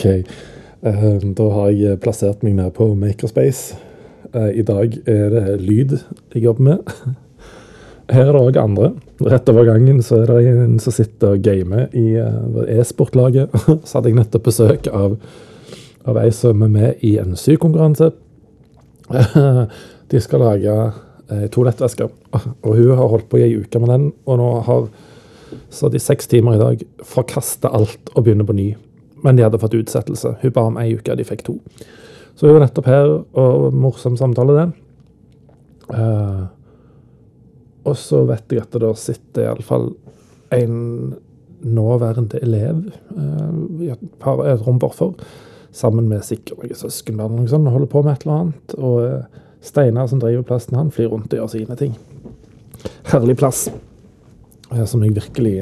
OK. Eh, da har jeg plassert meg nede på Makerspace. Eh, I dag er det lyd jeg jobber med. Her er det òg andre. Rett over gangen så er det en som sitter og gamer i eh, e-sportlaget. Så hadde jeg nettopp besøk av, av ei som er med i en sykonkurranse. De skal lage to toalettvæsker, og hun har holdt på i ei uke med den. Og nå har så de seks timer i dag forkasta alt og begynner på ny. Men de hadde fått utsettelse. Hun ba om ei uke, de fikk to. Så hun var nettopp her, og morsom samtale, det. Uh, og så vet jeg at det sitter iallfall en nåværende elev uh, i et, par, et rom bortfor, sammen med sikkert noen søskenbarn og sånn, og holder på med et eller annet. Og uh, Steinar, som driver plassen, han flyr rundt og gjør sine ting. Herlig plass, som jeg virkelig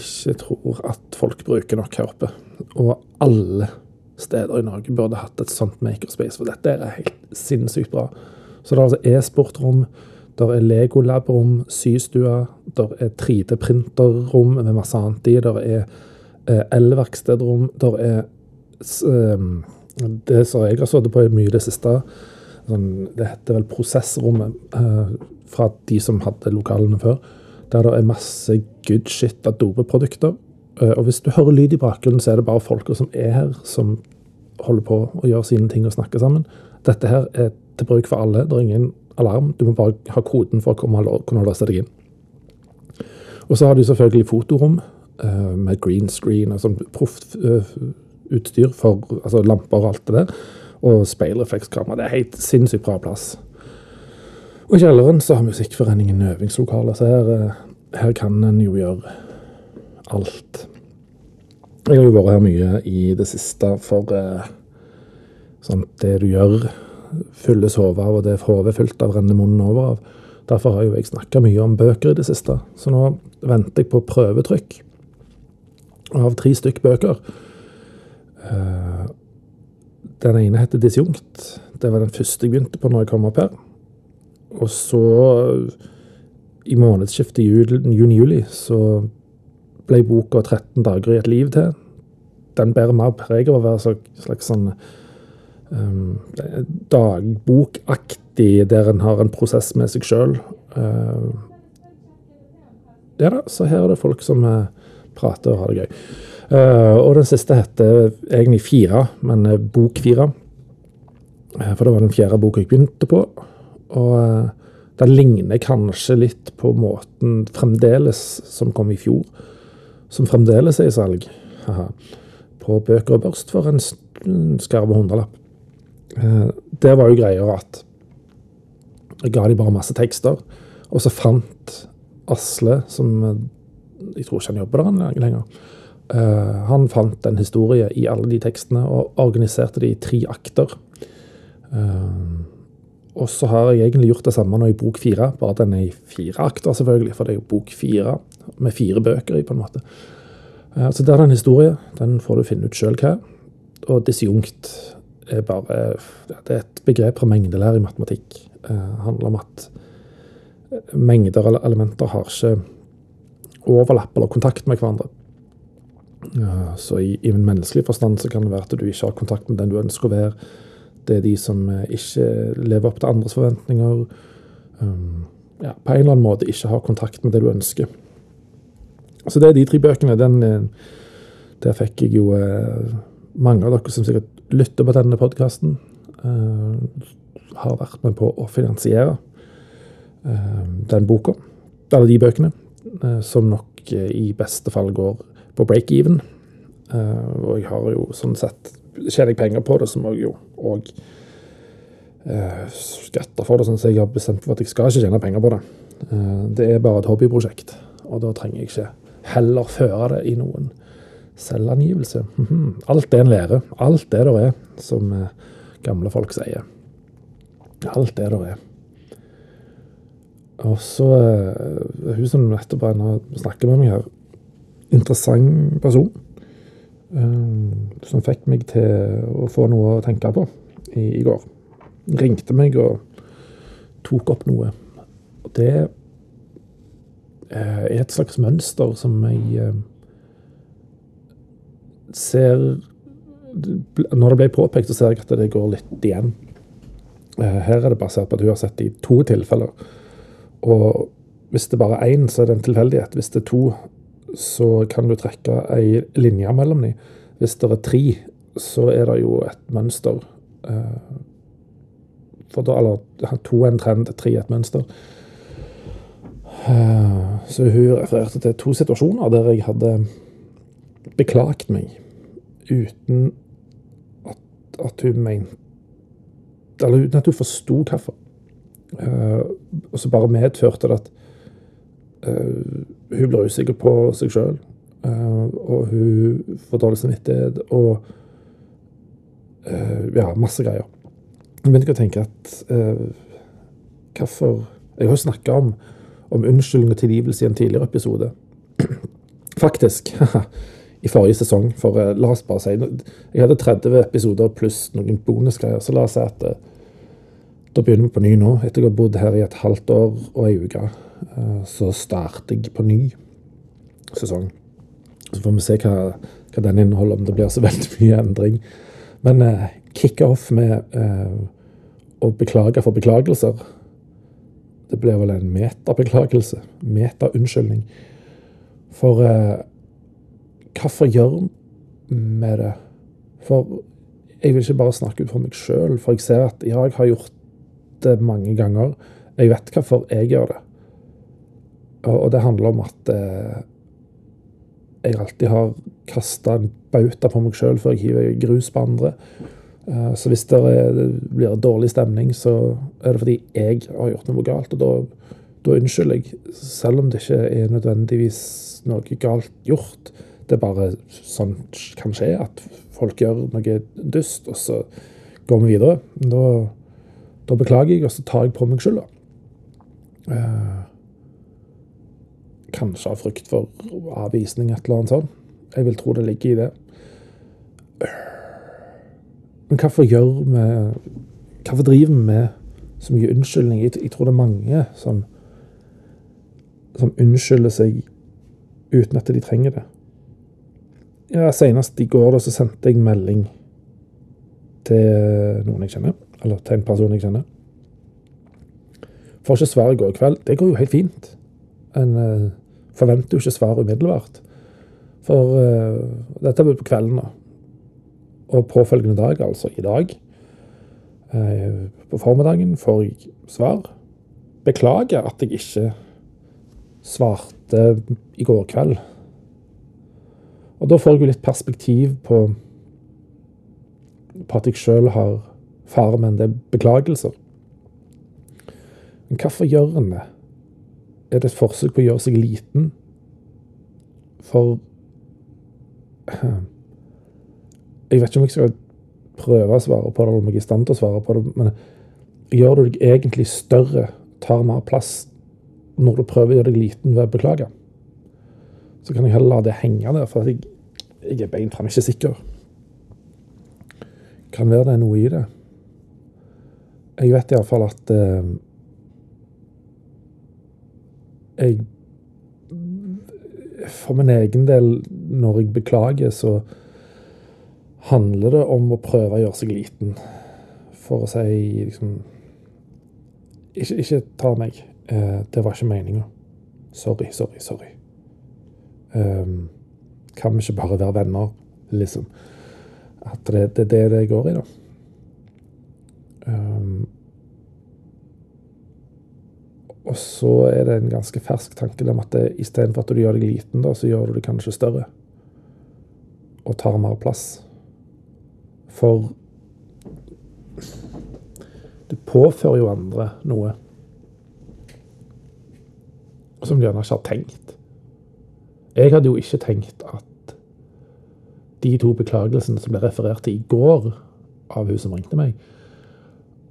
ikke tror at folk bruker nok her oppe. Og alle steder i Norge burde hatt et sånt makerspace, for dette er helt sinnssykt bra. Så det er altså e-sportrom, der er Legolab-rom, systue, der er 3D-printerrom med masse annet i, der er eh, elverkstedrom, der er eh, det som jeg har sittet på mye i det siste, sånn, det heter vel prosessrommet eh, fra de som hadde lokalene før, der det er masse good shit av dopeprodukter. Eh, og hvis du hører lyd i bakgrunnen, så er det bare folka som er her, som holder på å gjøre sine ting og snakke sammen. Dette her er til bruk for alle. Det er ingen alarm. Du må bare ha koden for å kunne låse deg inn. Og så har du selvfølgelig fotorom uh, med green screen og sånn proft utstyr for altså lamper og alt det der. Og speilreflekskamera. Det er helt sinnssykt bra plass. Og i kjelleren så har Musikkforeningen øvingslokaler, så her, uh, her kan en jo gjøre alt. Jeg har jo vært her mye i det siste for sånn, det du gjør fylles hodet av, og det hodet er fylt av, renner munnen over av. Derfor har jo jeg snakka mye om bøker i det siste. Så nå venter jeg på prøvetrykk av tre stykk bøker. Eh, den ene heter Disjunkt. Det var den første jeg begynte på når jeg kom opp her. Og så, i månedsskiftet juni-juli, så ble boka 13 dager i et liv til. Den bærer mer preg av å være en slags sånn um, dagbokaktig, der en har en prosess med seg sjøl. Uh, ja da, så her er det folk som uh, prater og har det gøy. Uh, og den siste heter egentlig Fire, men Bok fire. For det var den fjerde boka jeg begynte på. Og det ligner kanskje litt på måten Fremdeles, som kom i fjor, som fremdeles er i salg. Aha. På Bøker og Børst for en skarve hundrelapp. Eh, det var jo greia at jeg ga de bare masse tekster, og så fant Asle, som eh, jeg tror ikke han jobber der lenger, eh, han fant en historie i alle de tekstene og organiserte de i tre akter. Og så har jeg egentlig gjort det samme nå i bok fire, bare den er i fire akter, selvfølgelig, for det er jo bok fire med fire bøker i, på en måte. Så der er det en historie. Den får du finne ut sjøl hva er. Og disjunkt er bare Det er et begrep fra mengdelære i matematikk. Det eh, handler om at eh, mengder eller elementer har ikke overlapp eller kontakt med hverandre. Så i, i en menneskelig forstand så kan det være at du ikke har kontakt med den du ønsker å være. Det er de som eh, ikke lever opp til andres forventninger. Um, ja, på en eller annen måte ikke har kontakt med det du ønsker. Så det er de tre bøkene. Den, der fikk jeg jo mange av dere som sikkert lytter på denne podkasten, eh, har vært med på å finansiere eh, den boka, eller de bøkene, uh, som nok i beste fall går på break-even. og jeg har jo sånn sett Tjener jeg penger på det, så må jeg jo òg skatte for det, sånn så jeg har bestemt for at jeg skal ikke tjene penger på det. det er bare et hobbyprosjekt, og da trenger jeg ikke heller føre det i noen Selvangivelse. -hmm. Alt det en lærer. Alt det der er, som eh, gamle folk sier. Alt det der er. Og så uh, Hun som nettopp snakker med meg her, interessant person. Uh, som fikk meg til å få noe å tenke på i, i går. Ringte meg og tok opp noe. Og det uh, er et slags mønster som jeg ser Når det ble påpekt, så ser jeg at det går litt igjen. Eh, her er det basert på at hun har sett det i to tilfeller. Og hvis det bare er én, så er det en tilfeldighet. Hvis det er to, så kan du trekke ei linje mellom dem. Hvis det er tre, så er det jo et mønster. Eh, for da, eller to er en trend, tre er et mønster. Eh, så hun refererte til to situasjoner der jeg hadde beklaget meg uten at, at hun mente Eller uten at hun forsto hvorfor. Uh, og så bare medførte det at hun blir usikker på seg sjøl. Uh, og hun får dårlig samvittighet og Ja, masse greier. Jeg begynte å tenke at Hvorfor Jeg har jo snakka om, om unnskyldning og tilgivelse i en tidligere episode. Faktisk. i forrige sesong. For la oss bare si Jeg hadde 30 episoder pluss noen bonusgreier, så la oss si at da begynner vi på ny nå. Etter å ha bodd her i et halvt år og ei uke, uh, så starter jeg på ny sesong. Så får vi se hva, hva den inneholder, om det blir så veldig mye endring. Men eh, kicke off med å beklage for beklagelser. Det blir vel en metabeklagelse. Meta-unnskyldning. For Hvorfor gjør vi det? For jeg vil ikke bare snakke ut for meg sjøl, for jeg ser at ja, jeg har gjort det mange ganger. Jeg vet hvorfor jeg gjør det. Og det handler om at eh, jeg alltid har kasta en bauta på meg sjøl før jeg hiver grus på andre. Eh, så hvis det, er, det blir dårlig stemning, så er det fordi jeg har gjort noe galt. Og da, da unnskylder jeg, selv om det ikke er nødvendigvis noe galt gjort. Det er bare sånn kan skje, at folk gjør noe dust, og så går vi videre. Da, da beklager jeg, og så tar jeg på meg skylda. Eh, kanskje av frykt for avvisning, et eller annet sånt. Jeg vil tro det ligger i det. Men hvorfor gjør vi Hvorfor driver vi med så mye unnskyldning? Jeg, jeg tror det er mange som, som unnskylder seg uten at de trenger det. Ja, Senest i går da, så sendte jeg melding til noen jeg kjenner. Eller til en person jeg kjenner. Får ikke svar i går kveld. Det går jo helt fint. En uh, forventer jo ikke svar umiddelbart. For uh, dette er på kvelden, da. Og påfølgende dag, altså i dag, uh, på formiddagen, får jeg svar. Beklager at jeg ikke svarte i går kveld. Og da får jeg jo litt perspektiv på, på at jeg sjøl har fare det er beklagelser. Men hvorfor gjør en det? Er det et forsøk på å gjøre seg liten? For Jeg vet ikke om jeg skal prøve å svare på det, eller om jeg er i stand til å svare på det, men gjør du deg egentlig større, tar mer plass, når du prøver å gjøre deg liten ved å beklage? så kan jeg heller la det henge der, for jeg, jeg er beint fram ikke sikker. Kan være det er noe i det. Jeg vet iallfall at eh, jeg For min egen del, når jeg beklager, så handler det om å prøve å gjøre seg liten. For å si liksom Ikke, ikke ta meg. Eh, det var ikke meninga. Sorry, sorry, sorry. Um, kan vi ikke bare være venner, liksom? At det, det, det er det jeg går i, da. Um, og så er det en ganske fersk tanke om at istedenfor at du gjør deg liten, da, så gjør du det kanskje større. Og tar mer plass. For du påfører jo andre noe som de gjerne ikke har tenkt. Jeg hadde jo ikke tenkt at de to beklagelsene som ble referert til i går av hun som ringte meg,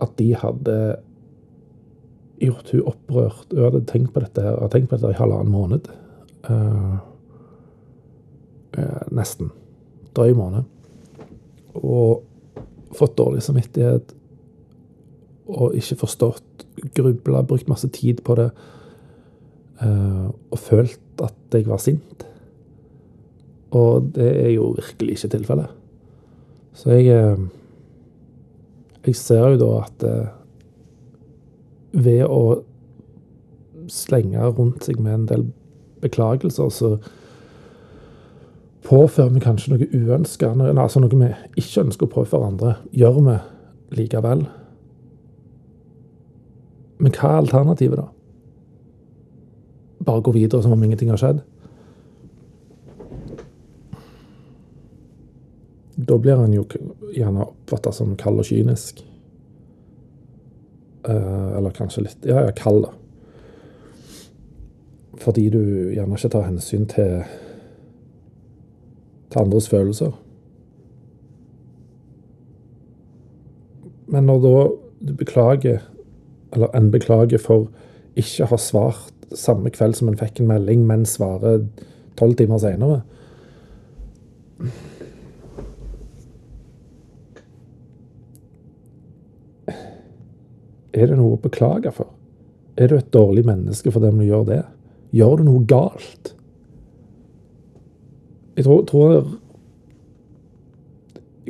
at de hadde gjort hun opprørt. Hun hadde tenkt på dette her, tenkt på dette i halvannen måned. Uh, uh, nesten. Drøy måned. Og fått dårlig samvittighet og ikke forstått, grubla, brukt masse tid på det. Uh, og følt at jeg var sint. Og det er jo virkelig ikke tilfellet. Så jeg Jeg ser jo da at eh, ved å slenge rundt seg med en del beklagelser, så påfører vi kanskje noe uønska, altså noe vi ikke ønsker å påføre andre, gjør vi likevel. Men hva er alternativet, da? Bare gå videre som om ingenting har skjedd? Da blir han jo gjerne oppfatta som kald og kynisk. Eh, eller kanskje litt Ja, ja, kald, da. Fordi du gjerne ikke tar hensyn til, til andres følelser. Men når da du beklager, eller en beklager for ikke å ha svart samme kveld som en fikk en melding, men svarer tolv timer seinere Er det noe å beklage for? Er du et dårlig menneske for dem du gjør det? Gjør du noe galt? Jeg tror, tror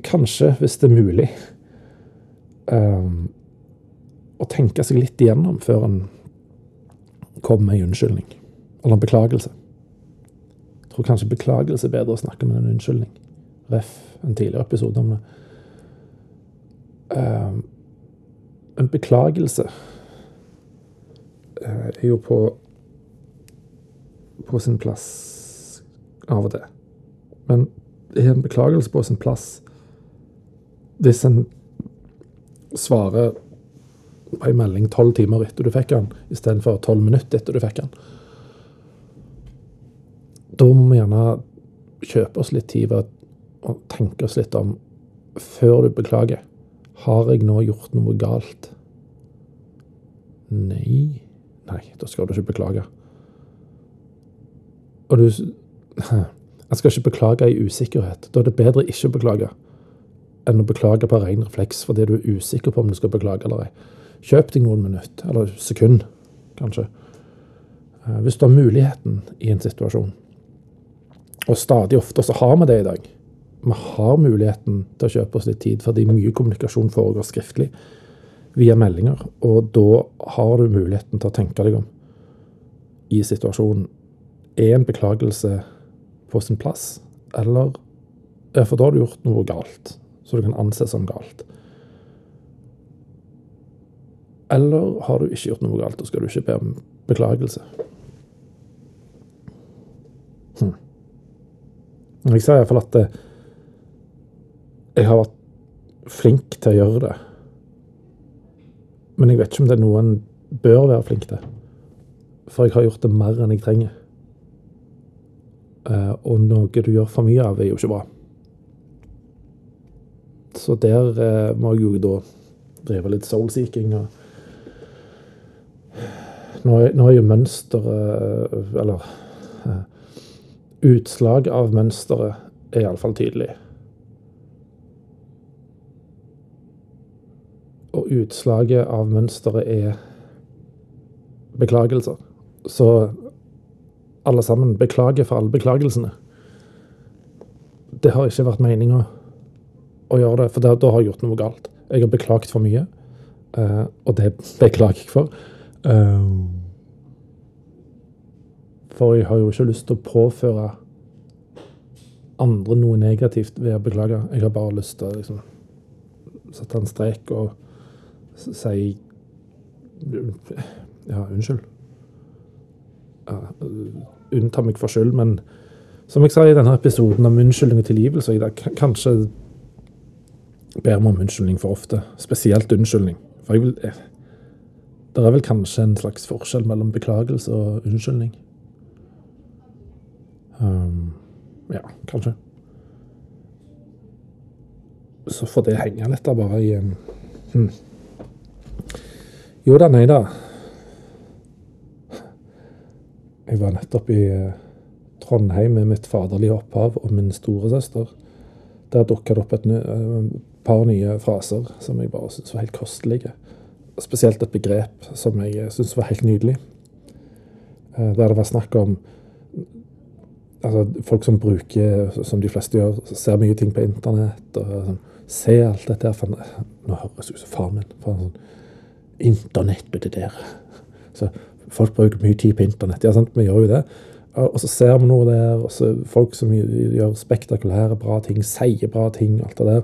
Kanskje, hvis det er mulig, um, å tenke seg litt igjennom før en kommer med en unnskyldning. Eller en beklagelse. Jeg tror kanskje beklagelse er bedre å snakke med en unnskyldning. Ref. en tidligere episode om det. Um, en beklagelse uh, er jo på på sin plass av og til. Men er en beklagelse på sin plass hvis en svarer på en melding tolv timer etter du fikk den, istedenfor tolv minutter etter du fikk den. Da må vi gjerne kjøpe oss litt tid ved å tenke oss litt om før du beklager. Har jeg nå gjort noe galt? Nei. Nei, da skal du ikke beklage. Og du Jeg skal ikke beklage i usikkerhet. Da er det bedre ikke å beklage enn å beklage på ren refleks fordi du er usikker på om du skal beklage eller ei. Kjøp deg noen minutter, eller sekund, kanskje. Eh, hvis du har muligheten i en situasjon. Og stadig ofte så har vi det i dag. Vi har muligheten til å kjøpe oss litt tid fordi mye kommunikasjon foregår skriftlig via meldinger. Og da har du muligheten til å tenke deg om i situasjonen er en beklagelse på sin plass, eller For da har du gjort noe galt, så du kan anses som galt. Eller har du ikke gjort noe galt, og skal du ikke be om beklagelse. Hm. Jeg sier iallfall at eh, jeg har vært flink til å gjøre det. Men jeg vet ikke om det er noe en bør være flink til. For jeg har gjort det mer enn jeg trenger. Eh, og noe du gjør for mye av, er jo ikke bra. Så der eh, må jeg jo da drive litt soul-seeking. Nå, nå er jo mønsteret Eller eh, utslag av mønsteret er iallfall tydelig. Og utslaget av mønsteret er beklagelser. Så alle sammen beklager for alle beklagelsene. Det har ikke vært meninga å gjøre det, for da, har jeg gjort noe galt. Jeg har beklaget for mye, uh, og det beklager jeg for. Uh, for jeg har jo ikke lyst til å påføre andre noe negativt ved å beklage. Jeg har bare lyst til å liksom, sette en strek og si ja, unnskyld unnta meg for skyld, men som jeg sa i denne episoden om unnskyldning og tilgivelse, jeg kanskje ber meg om unnskyldning for ofte. Spesielt unnskyldning. For jeg vil eh, Det er vel kanskje en slags forskjell mellom beklagelse og unnskyldning. Um, ja, kanskje. Så får det henge litt da, bare i en hmm. Jo da, nei da. Jeg var nettopp i eh, Trondheim med mitt faderlige opphav og min storesøster. Der dukka det opp et eh, par nye fraser som jeg bare syntes var helt kostelige. Spesielt et begrep som jeg syntes var helt nydelig. Eh, der det var snakk om altså, folk som bruker, som de fleste gjør, ser mye ting på internett. og sånn, Ser alt dette her. Nå høres jeg ut som far min. For sånn, Internett og det der. Så folk bruker mye tid på internett. Ja, sant? Vi gjør jo det. Og så ser vi noe der, og så folk som gjør spektakulære, bra ting, sier bra ting, alt det der.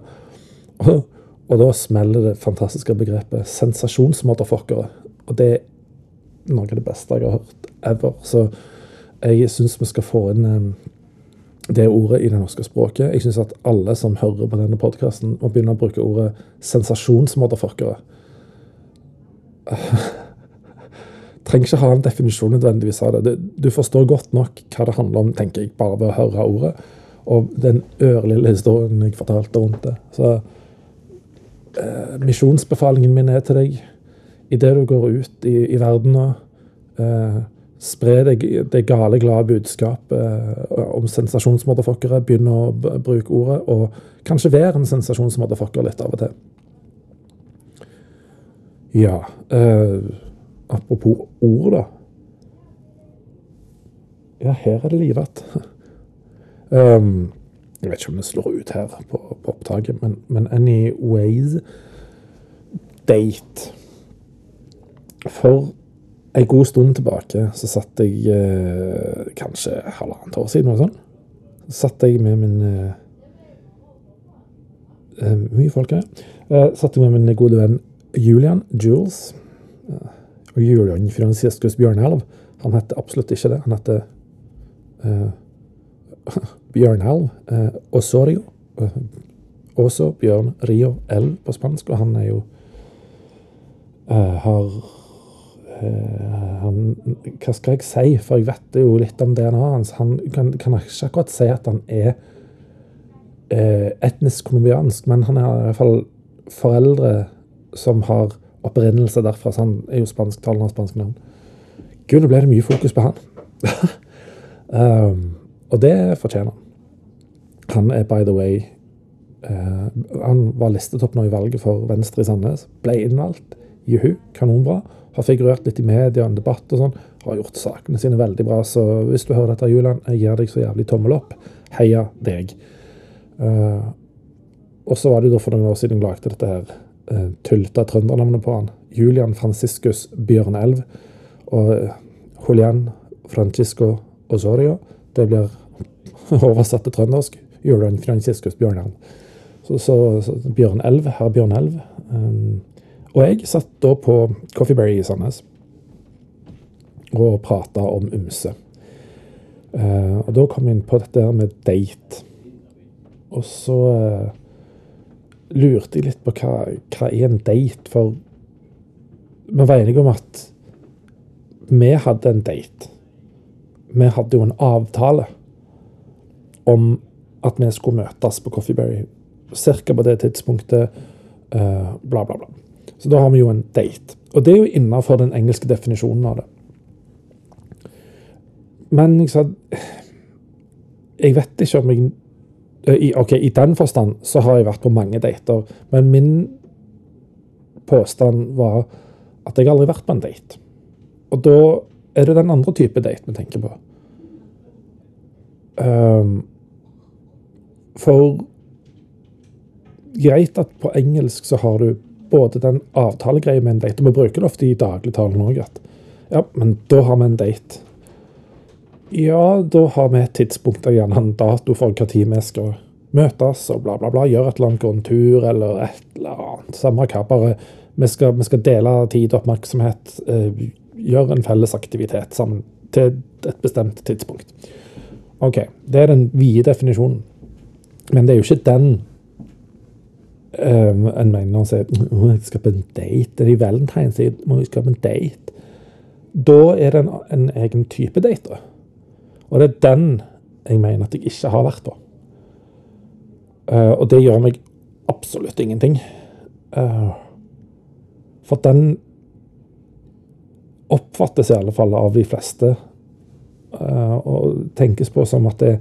Og, og da smeller det fantastiske begrepet sensasjonsmotherfuckere. Og det er noe av det beste jeg har hørt ever. Så jeg syns vi skal få inn eh, det ordet i det norske språket. Jeg syns at alle som hører på denne podkasten, må begynne å bruke ordet sensasjonsmotherfuckere. Trenger ikke ha en definisjon nødvendigvis av det. Du forstår godt nok hva det handler om, tenker jeg, bare ved å høre ordet. Og den ørlille historien jeg fortalte rundt det. Så eh, misjonsbefalingen min er til deg idet du går ut i, i verden nå. Eh, spre det, det, gale, glade budskapet eh, om sensasjonsmotherfuckere. Begynn å bruke ordet, og kanskje være en sensasjonsmotherfucker litt av og til. Ja eh, Apropos ord, da. Ja, her er det livat. um, jeg vet ikke om det slår ut her på, på opptaket, men, men anyways Date. For en god stund tilbake så satt jeg eh, Kanskje halvannet år siden, noe sånt. Så satt jeg med min eh, eh Mye folk her. Eh, satt jeg med min gode venn Julian Jules. Eh, og Julian Franciscus Bjørnelv. Han heter absolutt ikke det. Han heter uh, Bjørnelv uh, Osorio. Uh, også Bjørn Rio Elv på spansk, og han er jo uh, har han, Hva skal jeg si, for jeg vet jo litt om DNA hans. Han kan, kan ikke akkurat si at han er etnisk colombiansk, men han er i hvert fall foreldre som har opprinnelse derfra, så han er jo spansktalende av spanske navn. Gud, nå ble det mye fokus på han. um, og det fortjener han. Han er by the way uh, Han var listetopp nå i valget for Venstre i Sandnes. Ble innvalgt. Juhu, kanonbra. Har figurert litt i media, og en debatt og sånn. Har gjort sakene sine veldig bra. Så hvis du hører dette, Julian, jeg gir deg så jævlig tommel opp. Heia deg. Uh, og så var det jo da for noen år siden jeg lagde dette her uh, tullete trøndernavnet på han. Julian Franciscus Bjørnelv. Og eh, Julian Francisco Osorio. Det blir oversatt til trøndersk. Julian Franciscus Bjørnelv. Så, så, så Bjørnelv, herr Bjørnelv. Um, og jeg satt da på Coffee Berry i Sandnes og prata om ymse. Uh, og da kom jeg inn på dette med date. Og så uh, lurte jeg litt på hva, hva er en date, for vi var enige om at vi hadde en date. Vi hadde jo en avtale om at vi skulle møtes på Coffeeberry. Cirka på det tidspunktet. Uh, bla, bla, bla. Så da har vi jo en date. Og det er jo innafor den engelske definisjonen av det. Men jeg sa Jeg vet ikke om jeg i, ok, I den forstand så har jeg vært på mange dater, men min påstand var at jeg aldri har vært på en date. Og da er det den andre type date vi tenker på. Um, for greit at på engelsk så har du både den avtalegreia med en date, og vi bruker det ofte i dagligtalen òg, at ja, men da har vi en date. Ja, da har vi et tidspunkt og gjerne en dato for når vi skal møtes og bla, bla, bla. Gjøre et eller annet, gå en tur eller et eller annet. Samme hva. Bare vi skal, vi skal, dele tid og oppmerksomhet. Eh, gjøre en felles aktivitet sammen til et bestemt tidspunkt. OK. Det er den vide definisjonen. Men det er jo ikke den um, en mener når en sier jeg skal på en date. Det er i Valentine's. Må jeg skal på en date. Da er det en, en egen type date. Og det er den jeg mener at jeg ikke har vært på. Uh, og det gjør meg absolutt ingenting. Uh, for den oppfattes i alle fall av de fleste uh, og tenkes på som at det er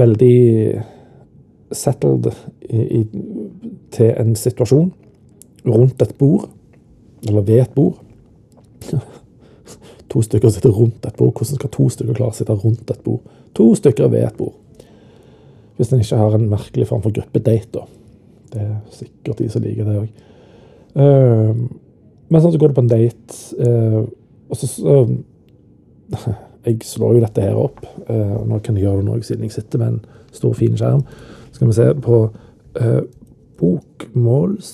veldig settled i, i, til en situasjon rundt et bord, eller ved et bord. To stykker sitter rundt et bord. Hvordan skal to stykker klare å sitte rundt et bord? To stykker ved et bord. Hvis en ikke har en merkelig form for gruppedate, da. Det er sikkert de som liker det òg. Uh, men sånn så går du på en date, uh, og så uh, Jeg slår jo dette her opp. Uh, nå kan jeg gjøre det nå siden jeg sitter med en stor, fin skjerm. Skal vi se på bokmåls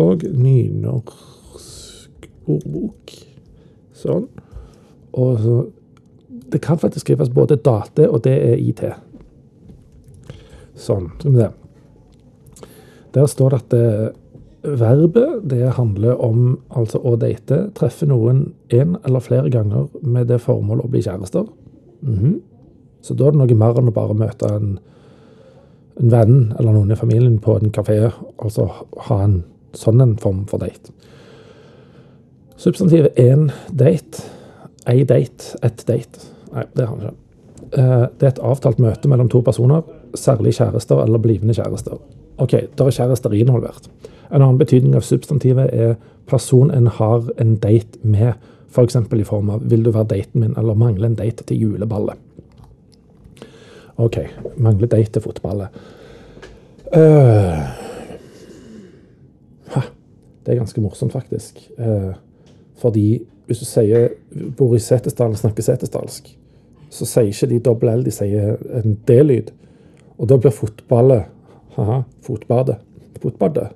og nynorsk ordbok. Sånn. Og så Det kan faktisk skrives både date og det er IT. Sånn. Vi se. Der står det at det, verbet det handler om altså å date. Treffe noen én eller flere ganger med det formål å bli kjærester. Mm -hmm. Så da er det noe mer enn å bare møte en, en venn eller noen i familien på en kafé. Altså ha en sånn en form for date. Substantivet én date, ei date, ett date. Nei, det har han ikke. Eh, det er et avtalt møte mellom to personer, særlig kjærester eller blivende kjærester. OK, da er kjærester involvert. En annen betydning av substantivet er person en har en date med, f.eks. For i form av 'vil du være daten min', eller 'mangler en date til juleballet'. OK, mangler date til fotballet. Uh, det er ganske morsomt, faktisk. Uh, fordi hvis du sier bor i Setesdal og snakker setesdalsk, så sier ikke de dobbel L, de sier en D-lyd. Og da blir fotballet Haha, fotbadet. Fotbadet.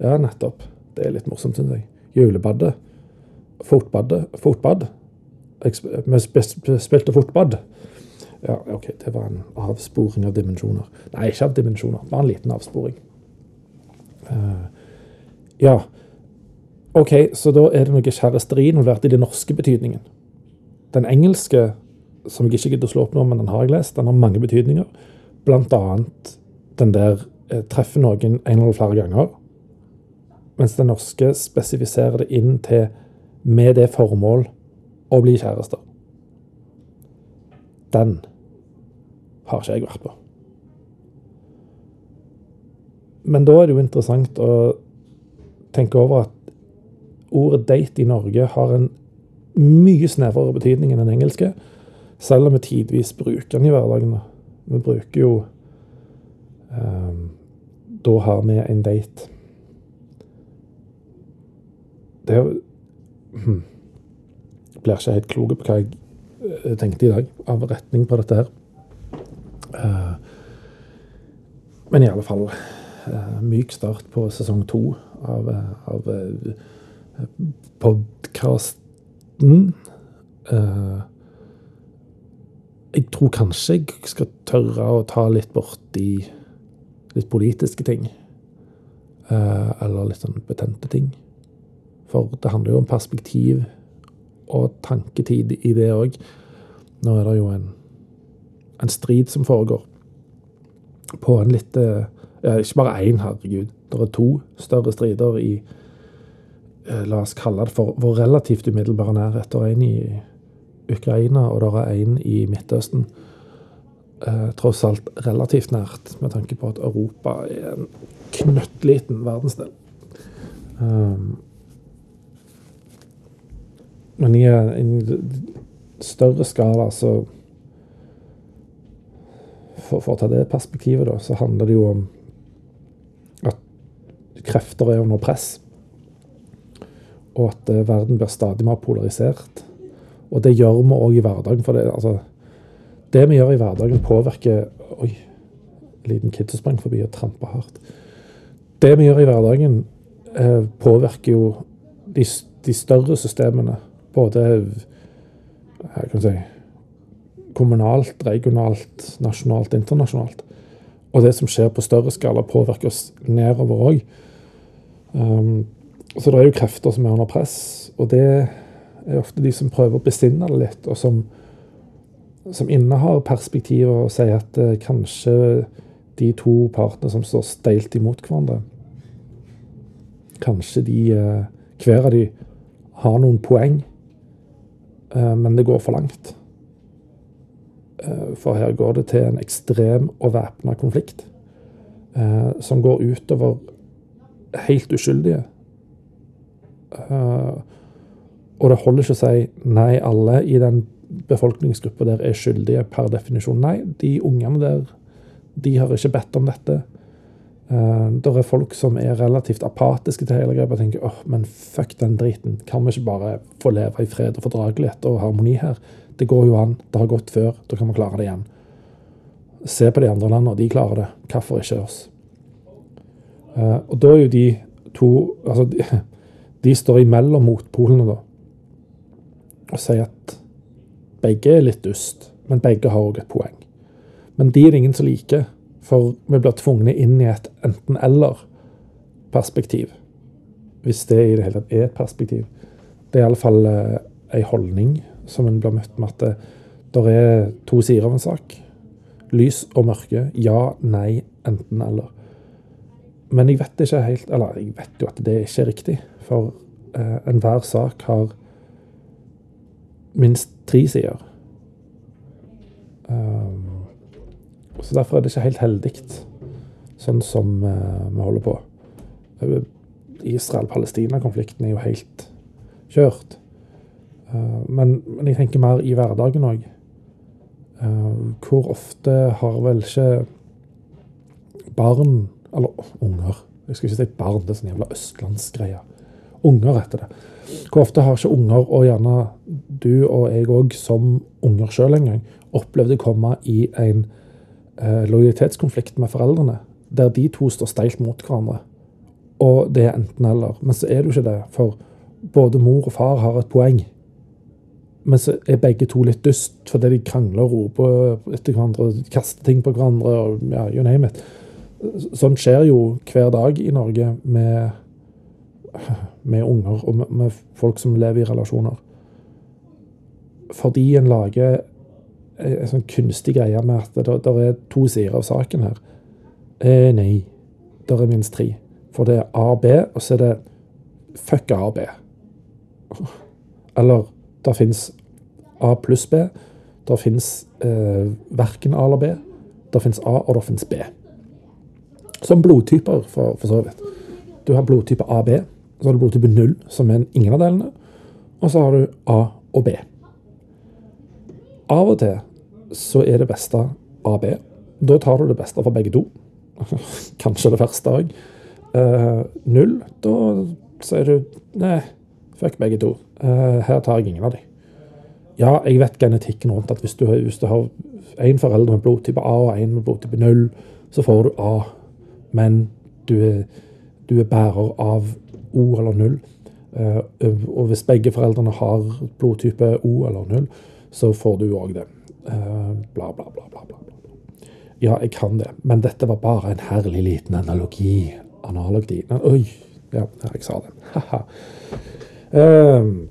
Ja, nettopp. Det er litt morsomt, syns jeg. Julebadet. Fotbadet. Fotbad. Vi spilte fotbad. Ja, OK, det var en avsporing av dimensjoner. Nei, ikke av dimensjoner, bare en liten avsporing. Uh, ja. OK, så da er det noe kjæresteri involvert i den norske betydningen. Den engelske, som jeg ikke gidder å slå opp nå, men den har jeg lest, den har mange betydninger. Blant annet den der eh, treffer noen en eller flere ganger. Mens den norske spesifiserer det inn til med det formål å bli kjærester. Den har ikke jeg vært på. Men da er det jo interessant å tenke over at ordet date i Norge har en mye snevrere betydning enn den engelske, selv om vi tidvis bruker den i hverdagen. Vi bruker jo um, Da har vi en date. Det hmm, blir ikke helt klok på hva jeg eh, tenkte i dag, av retning på dette her. Uh, men i alle fall uh, myk start på sesong to av, av uh, podkasten. Uh, jeg tror kanskje jeg skal tørre å ta litt borti litt politiske ting. Uh, eller litt sånn betente ting. For det handler jo om perspektiv og tanketid i det òg. Nå er det jo en, en strid som foregår på en litt ja, Ikke bare én, herregud. Det er to større strider i La oss kalle det for vår relativt umiddelbare nærhet. Det er en i Ukraina, og det er en i Midtøsten. Eh, tross alt relativt nært, med tanke på at Europa er en knøttliten verdensdel. Um, men i en større skala, så for, for, å ta det perspektivet, da, så handler det jo om at krefter er under press. Og at uh, verden blir stadig mer polarisert. Og det gjør vi òg i hverdagen. For det, altså, det vi gjør i hverdagen, påvirker Oi, liten kid som sprang forbi og trampa hardt. Det vi gjør i hverdagen, eh, påvirker jo de, de, større systemene. Både jeg kan si, kommunalt, regionalt, nasjonalt, internasjonalt. Og det som skjer på større skala, påvirker oss nedover òg. Um, så det er jo krefter som er under press. Og det er ofte de som prøver å besinne det litt, og som, som innehar perspektiver og sier at eh, kanskje de to partene som står steilt imot hverandre Kanskje de, eh, hver av de har noen poeng, eh, men det går for langt. Eh, for her går det til en ekstrem og væpna konflikt eh, som går utover helt uskyldige. Uh, Og det holder ikke å si nei, alle i den befolkningsgruppa der er skyldige per definisjon. Nei, de ungene der, de har ikke bedt om dette. Uh, det er folk som er relativt apatiske til hele greia og tenker åh, men fuck den driten. Kan vi ikke bare få leve i fred og fordragelighet og harmoni her? Det går jo an. Det har gått før. Da kan vi klare det igjen. Se på de andre landene. De klarer det. Hvorfor ikke oss? Uh, og da er jo de to Altså, de, står imellom motpolene, da. Og sier at begge er litt dust, men begge har òg et poeng. Men de er det ingen som liker, for vi blir tvunget inn i et enten-eller-perspektiv. Hvis det i det hele tatt er et perspektiv. Det er iallfall eh, ei holdning som en blir møtt med at det, det er to sider av en sak. Lys og mørke. Ja, nei, enten-eller. Men jeg vet ikke helt Eller jeg vet jo at det ikke er riktig. For eh, enhver sak har minst tre sider. Um, så derfor er det ikke helt heldig, sånn som uh, vi holder på. Israel-Palestina-konflikten er jo helt kjørt. Uh, men, men, jeg tenker mer i hverdagen òg. Uh, hvor ofte har vel ikke barn, eller unger Jeg skal ikke si barn, det er sånn jævla østlandsgreie. Unger heter det. Hvor ofte har ikke unger, og gjerne du og jeg òg som unger sjøl en gang, opplevd å komme i en eh, lojalitetskonflikt med foreldrene, der de to står steilt mot hverandre. Og det er enten-eller. Men så er det jo ikke det, for både mor og far har et poeng. Men så er begge to litt dust fordi de krangler og roper etter hverandre og kaster ting på hverandre. og ja, you name it. Sånt skjer jo hver dag i Norge med med unger og med, folk som lever i relasjoner. Fordi en lager en sånn kunstig greie med at det, det er to sider av saken her. Eh, nei, det er minst tre. For det er A og så er det fuck A og B. Eller det fins A pluss B. Det fins eh, verken A eller B. Det fins A, og det fins B. Som blodtyper, for, for så vidt. Du har blodtype AB, så har du blodtype 0, som er ingen av delene. Og så har du A og B. Av og til så er det beste AB. Da tar du det beste for begge to. Kanskje det verste òg. Uh, null, da sier du nei, fuck begge to. Uh, her tar jeg ingen av dem. Ja, jeg vet genetikken rundt at hvis du, hvis du har én forelder med blodtype A og én med blodtype 0, så får du A. Men du er, du er bærer av O eller 0. Eh, og hvis begge foreldrene har blodtype O eller 0, så får du òg det. Eh, bla, bla, bla, bla, bla. Ja, jeg kan det, men dette var bare en herlig liten analogi. Analogi Oi! Ja, jeg sa det. Ha-ha. Um,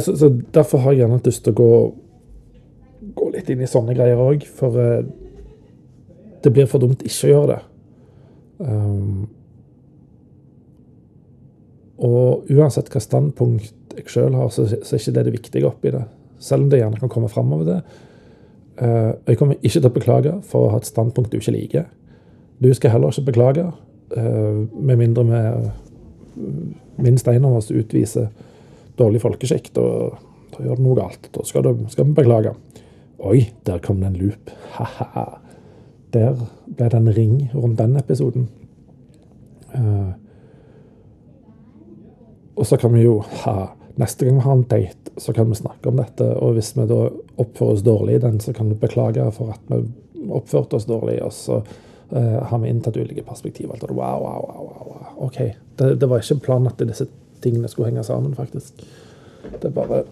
så, så, derfor har jeg gjerne lyst til å gå, gå litt inn i sånne greier òg, for uh, det blir for dumt ikke å gjøre det. Um, og uansett hva standpunkt jeg sjøl har, så, så er ikke det det viktige oppi det. Selv om det gjerne kan komme fram over det. Uh, jeg kommer ikke til å beklage for å ha et standpunkt du ikke liker. Du skal heller ikke beklage, uh, med mindre vi minst en av oss utviser dårlig folkeskikk. og da gjør det noe galt. Da skal, du, skal vi beklage. Oi, der kom det en loop. Ha-ha. Der ble det en ring rundt den episoden. Uh, og så kan vi jo ha Neste gang vi har en date, så kan vi snakke om dette. Og hvis vi da oppfører oss dårlig i den, så kan du beklage for at vi oppførte oss dårlig. Og så uh, har vi inntatt ulike perspektiver. Wow, wow, wow, wow. OK. Det, det, var ikke plan at disse tingene skulle henge sammen, faktisk. Det bare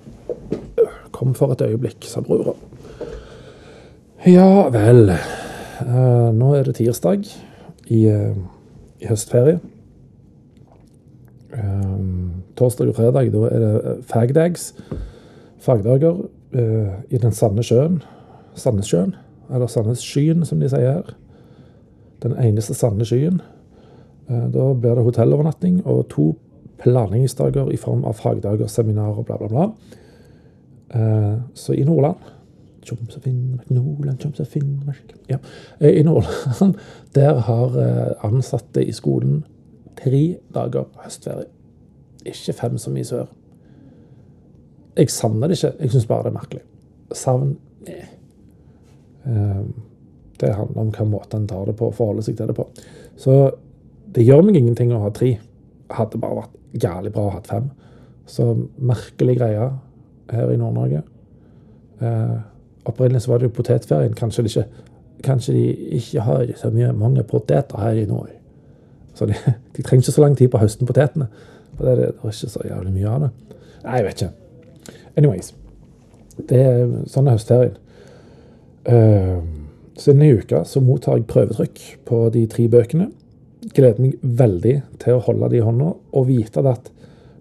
uh, kom for et øyeblikk, sa brura. Ja vel. Uh, nå er det tirsdag i, i høstferie. Um, torsdag og fredag da er det eh, fagdags, fagdager, uh, i den sanne sjøen. Sandnessjøen, eller Sandnesskyen, som de sier her. Den eneste sanne skyen. Da blir det hotellovernatting og to planleggingsdager i form av fagdager, seminarer, bla, bla, bla. Uh, så i Nordland og Nordland, Troms og Finnmark ja. I Nordland der har ansatte i skolen tre dager høstferie. Ikke fem som i sør. Jeg savner det ikke, jeg syns bare det er merkelig. Savn. Um, det handler om hvilken måte en tar det på, og forholder seg til det på. Så det gjør meg ingenting å ha tre. Hadde bare vært jævlig bra å ha fem. Så merkelig greie her i Nord-Norge. Eh, opprinnelig så var det jo potetferien. Kanskje, de ikke, kanskje de ikke har så mye, mange poteter her i nord. Så de, de trenger ikke så lang tid på å høste potetene. For det, det, er ikke så jævlig mye av det. Nei, jeg vet ikke. Anyways. Det er sånn er høstferien. Uh, så denne uka så mottar jeg prøvetrykk på de tre bøkene. Gleder meg veldig til å holde de i hånda og vite at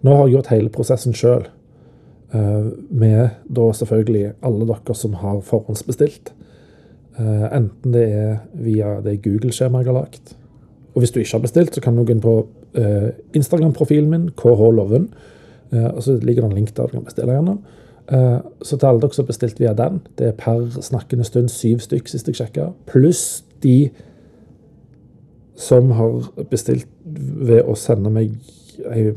nå har jeg gjort hele prosessen sjøl. Uh, med da selvfølgelig alle dere som har forhåndsbestilt. Uh, enten det er via det Google-skjemaet jeg har lagd. Og hvis du ikke har bestilt, så kan du gå inn på uh, Instagram-profilen min, KH Loven. og så ligger det en link der du kan bestille gjennom. Eh, så til alle dere som har bestilt via den, det er per snakkende stund syv stykk sist jeg sjekka, pluss de som har bestilt ved å sende meg ei,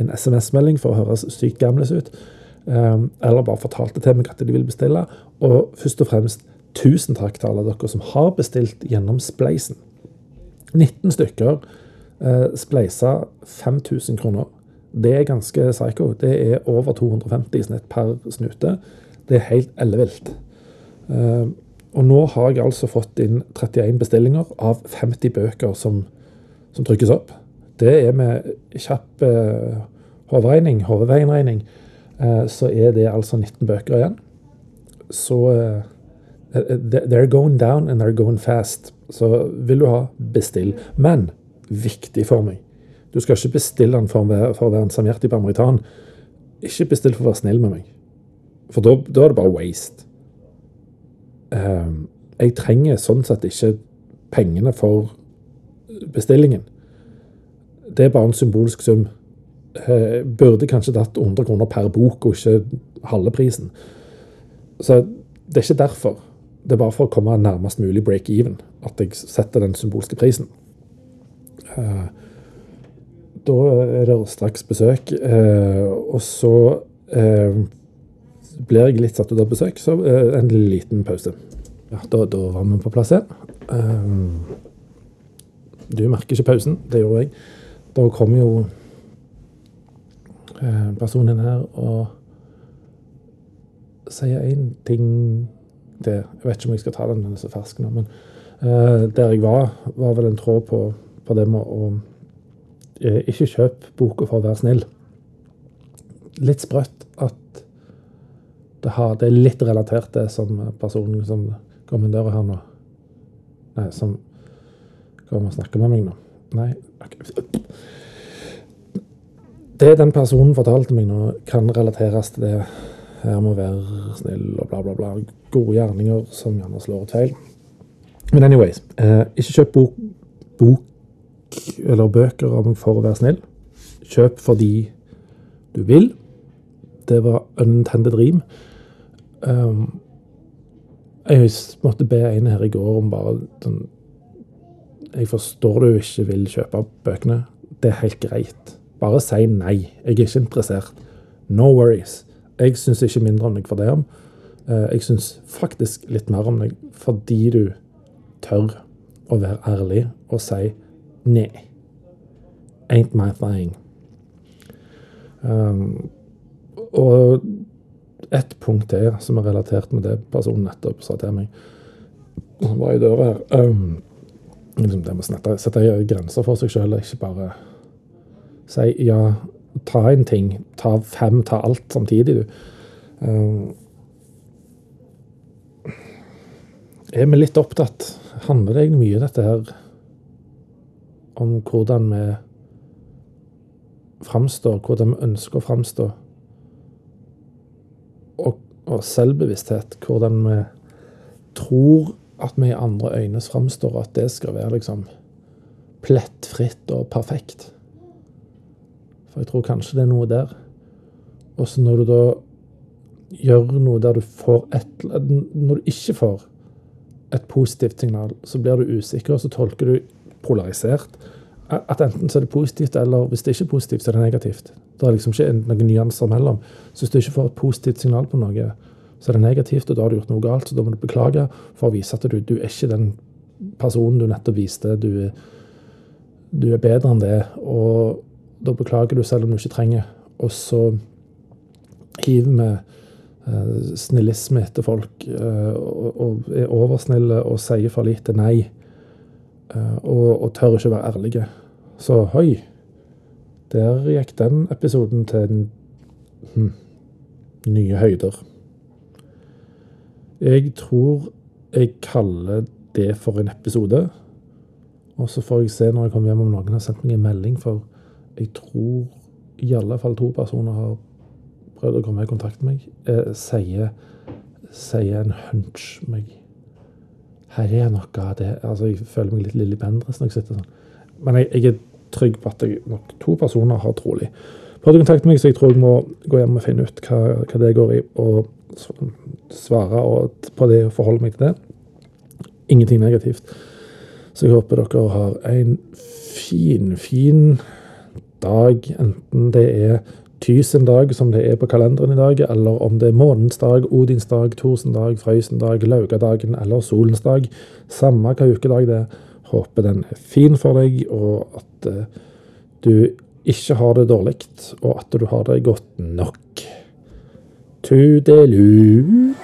en SMS-melding for å høres sykt gamles ut, eh, eller bare fortalte til meg at de vil bestille. Og først og fremst tusen takk til alle dere som har bestilt gjennom Spleisen. 19 stykker spleisa 5000 kroner. Det er ganske psycho. Det er over 250 i snitt per snute. Det er helt ellevilt. Eh, og nå har jeg altså fått inn 31 bestillinger av 50 bøker som, som trykkes opp. Det er med kjapp eh, hovedregning, hovedveienregning, eh, så er det altså 19 bøker igjen. Så they're going down and they're going fast. Så vil du ha, bestill. Men viktig for meg du skal ikke bestille den for for å være en samhjertig parmeritan. Ikke bestill for å være snill med meg. For da, da er det bare waste. Um, jeg trenger sånn sett ikke pengene for bestillingen. Det er bare en symbolsk sum. Uh, burde kanskje tatt 100 kroner per bok, og ikke halve prisen. Så det er ikke derfor. Det er bare for å komme nærmest mulig break even at jeg setter den symbolske prisen. Uh, da er det straks besøk. Eh, og så eh, blir jeg litt satt ut av besøk, så eh, en liten pause. Ja, da, da, var vi på plass igjen. Eh, du merker ikke pausen. Det gjorde jeg. Da kom jo eh, personen her og sier én ting til Jeg vet ikke om jeg skal ta den, den er så fersk nå, men uh, der jeg var, var vel en tråd på, på det med å uh, ikke kjøpe boka for å være snill. Litt sprøtt at det, har, det er litt relatert det som personen som kom inn døra her nå Nei, som kommer og snakker med meg nå. Nei Det den personen fortalte meg nå, kan relateres til det her må være snill og bla, bla, bla. Gode gjerninger som gjerne slår ut feil. Men anyways, eh, ikke kjøp bok, bok eller bøker om for å være snill. Kjøp fordi du vil. Det var unintended dream. Um, jeg måtte be en her i går om bare den, Jeg forstår du ikke vil kjøpe bøkene. Det er helt greit. Bare si nei. Jeg er ikke interessert. No worries. Jeg syns ikke mindre om deg for det. om. Uh, jeg syns faktisk litt mer om deg fordi du tør å være ærlig og si Nei. Ain't my thing. Um, og ett punkt til som er relatert med det personen nettopp sa til meg. Han var i døra her. Um, liksom det med å sette grenser for seg sjøl, ikke bare si ja, ta en ting. Ta fem, ta alt samtidig, du. Um, er vi litt opptatt? Handler det egentlig mye, dette her? om hvordan vi framstår, hvordan vi ønsker å framstå. Og, og, selvbevissthet, hvordan vi tror at vi i andre øynes framstår, at det skal være liksom plettfritt og perfekt. For jeg tror kanskje det er noe der. Og så når du da gjør noe der du får et Når du ikke får et positivt signal, så blir du usikker, og så tolker du polarisert. At enten så er det positivt, eller hvis det ikke er positivt, så er det negativt. Det er liksom ikke noen nyanser mellom. Så hvis du ikke får et positivt signal på noe, så er det negativt, og da har du gjort noe galt. Så da må du beklage for å vise at du, du er ikke den personen du nettopp viste. Du, du er bedre enn det. Og da beklager du selv om du ikke trenger. Og så hiver vi eh, snillisme etter folk eh, og, er oversnille og sier for lite nei. Eh, og, og, tør ikke være ærlige. Så hoi. Der gikk den episoden til hm, nye høyder. Jeg tror jeg kaller det for en episode. Og så får jeg se når jeg kommer hjem om noen har sendt meg en melding, for jeg tror i alle fall to personer har prøvd å komme i kontakt med meg. Eh, sier, sier en hunch meg Her er noe av det Altså, jeg føler meg litt Lilly Bendriss når jeg sitter sånn. Men jeg, jeg, er trygg på at jeg, nok to personer har trolig prøvd å kontakte meg, så jeg tror jeg må gå hjem og finne ut hva, hva det går i, og svare på det og forholde meg til det ingenting negativt. Så jeg håper dere har en fin, fin dag, enten det er Tysen dag, som det er på kalenderen i dag, eller om det er månens dag, Odins dag, Torsen dag, Frøysen dag, Laugadagen eller Solens dag. Samme hva ukedag det er. Håper den er fin for deg, og at uh, du ikke har det dårlig, og at du har det godt nok. Tudelu.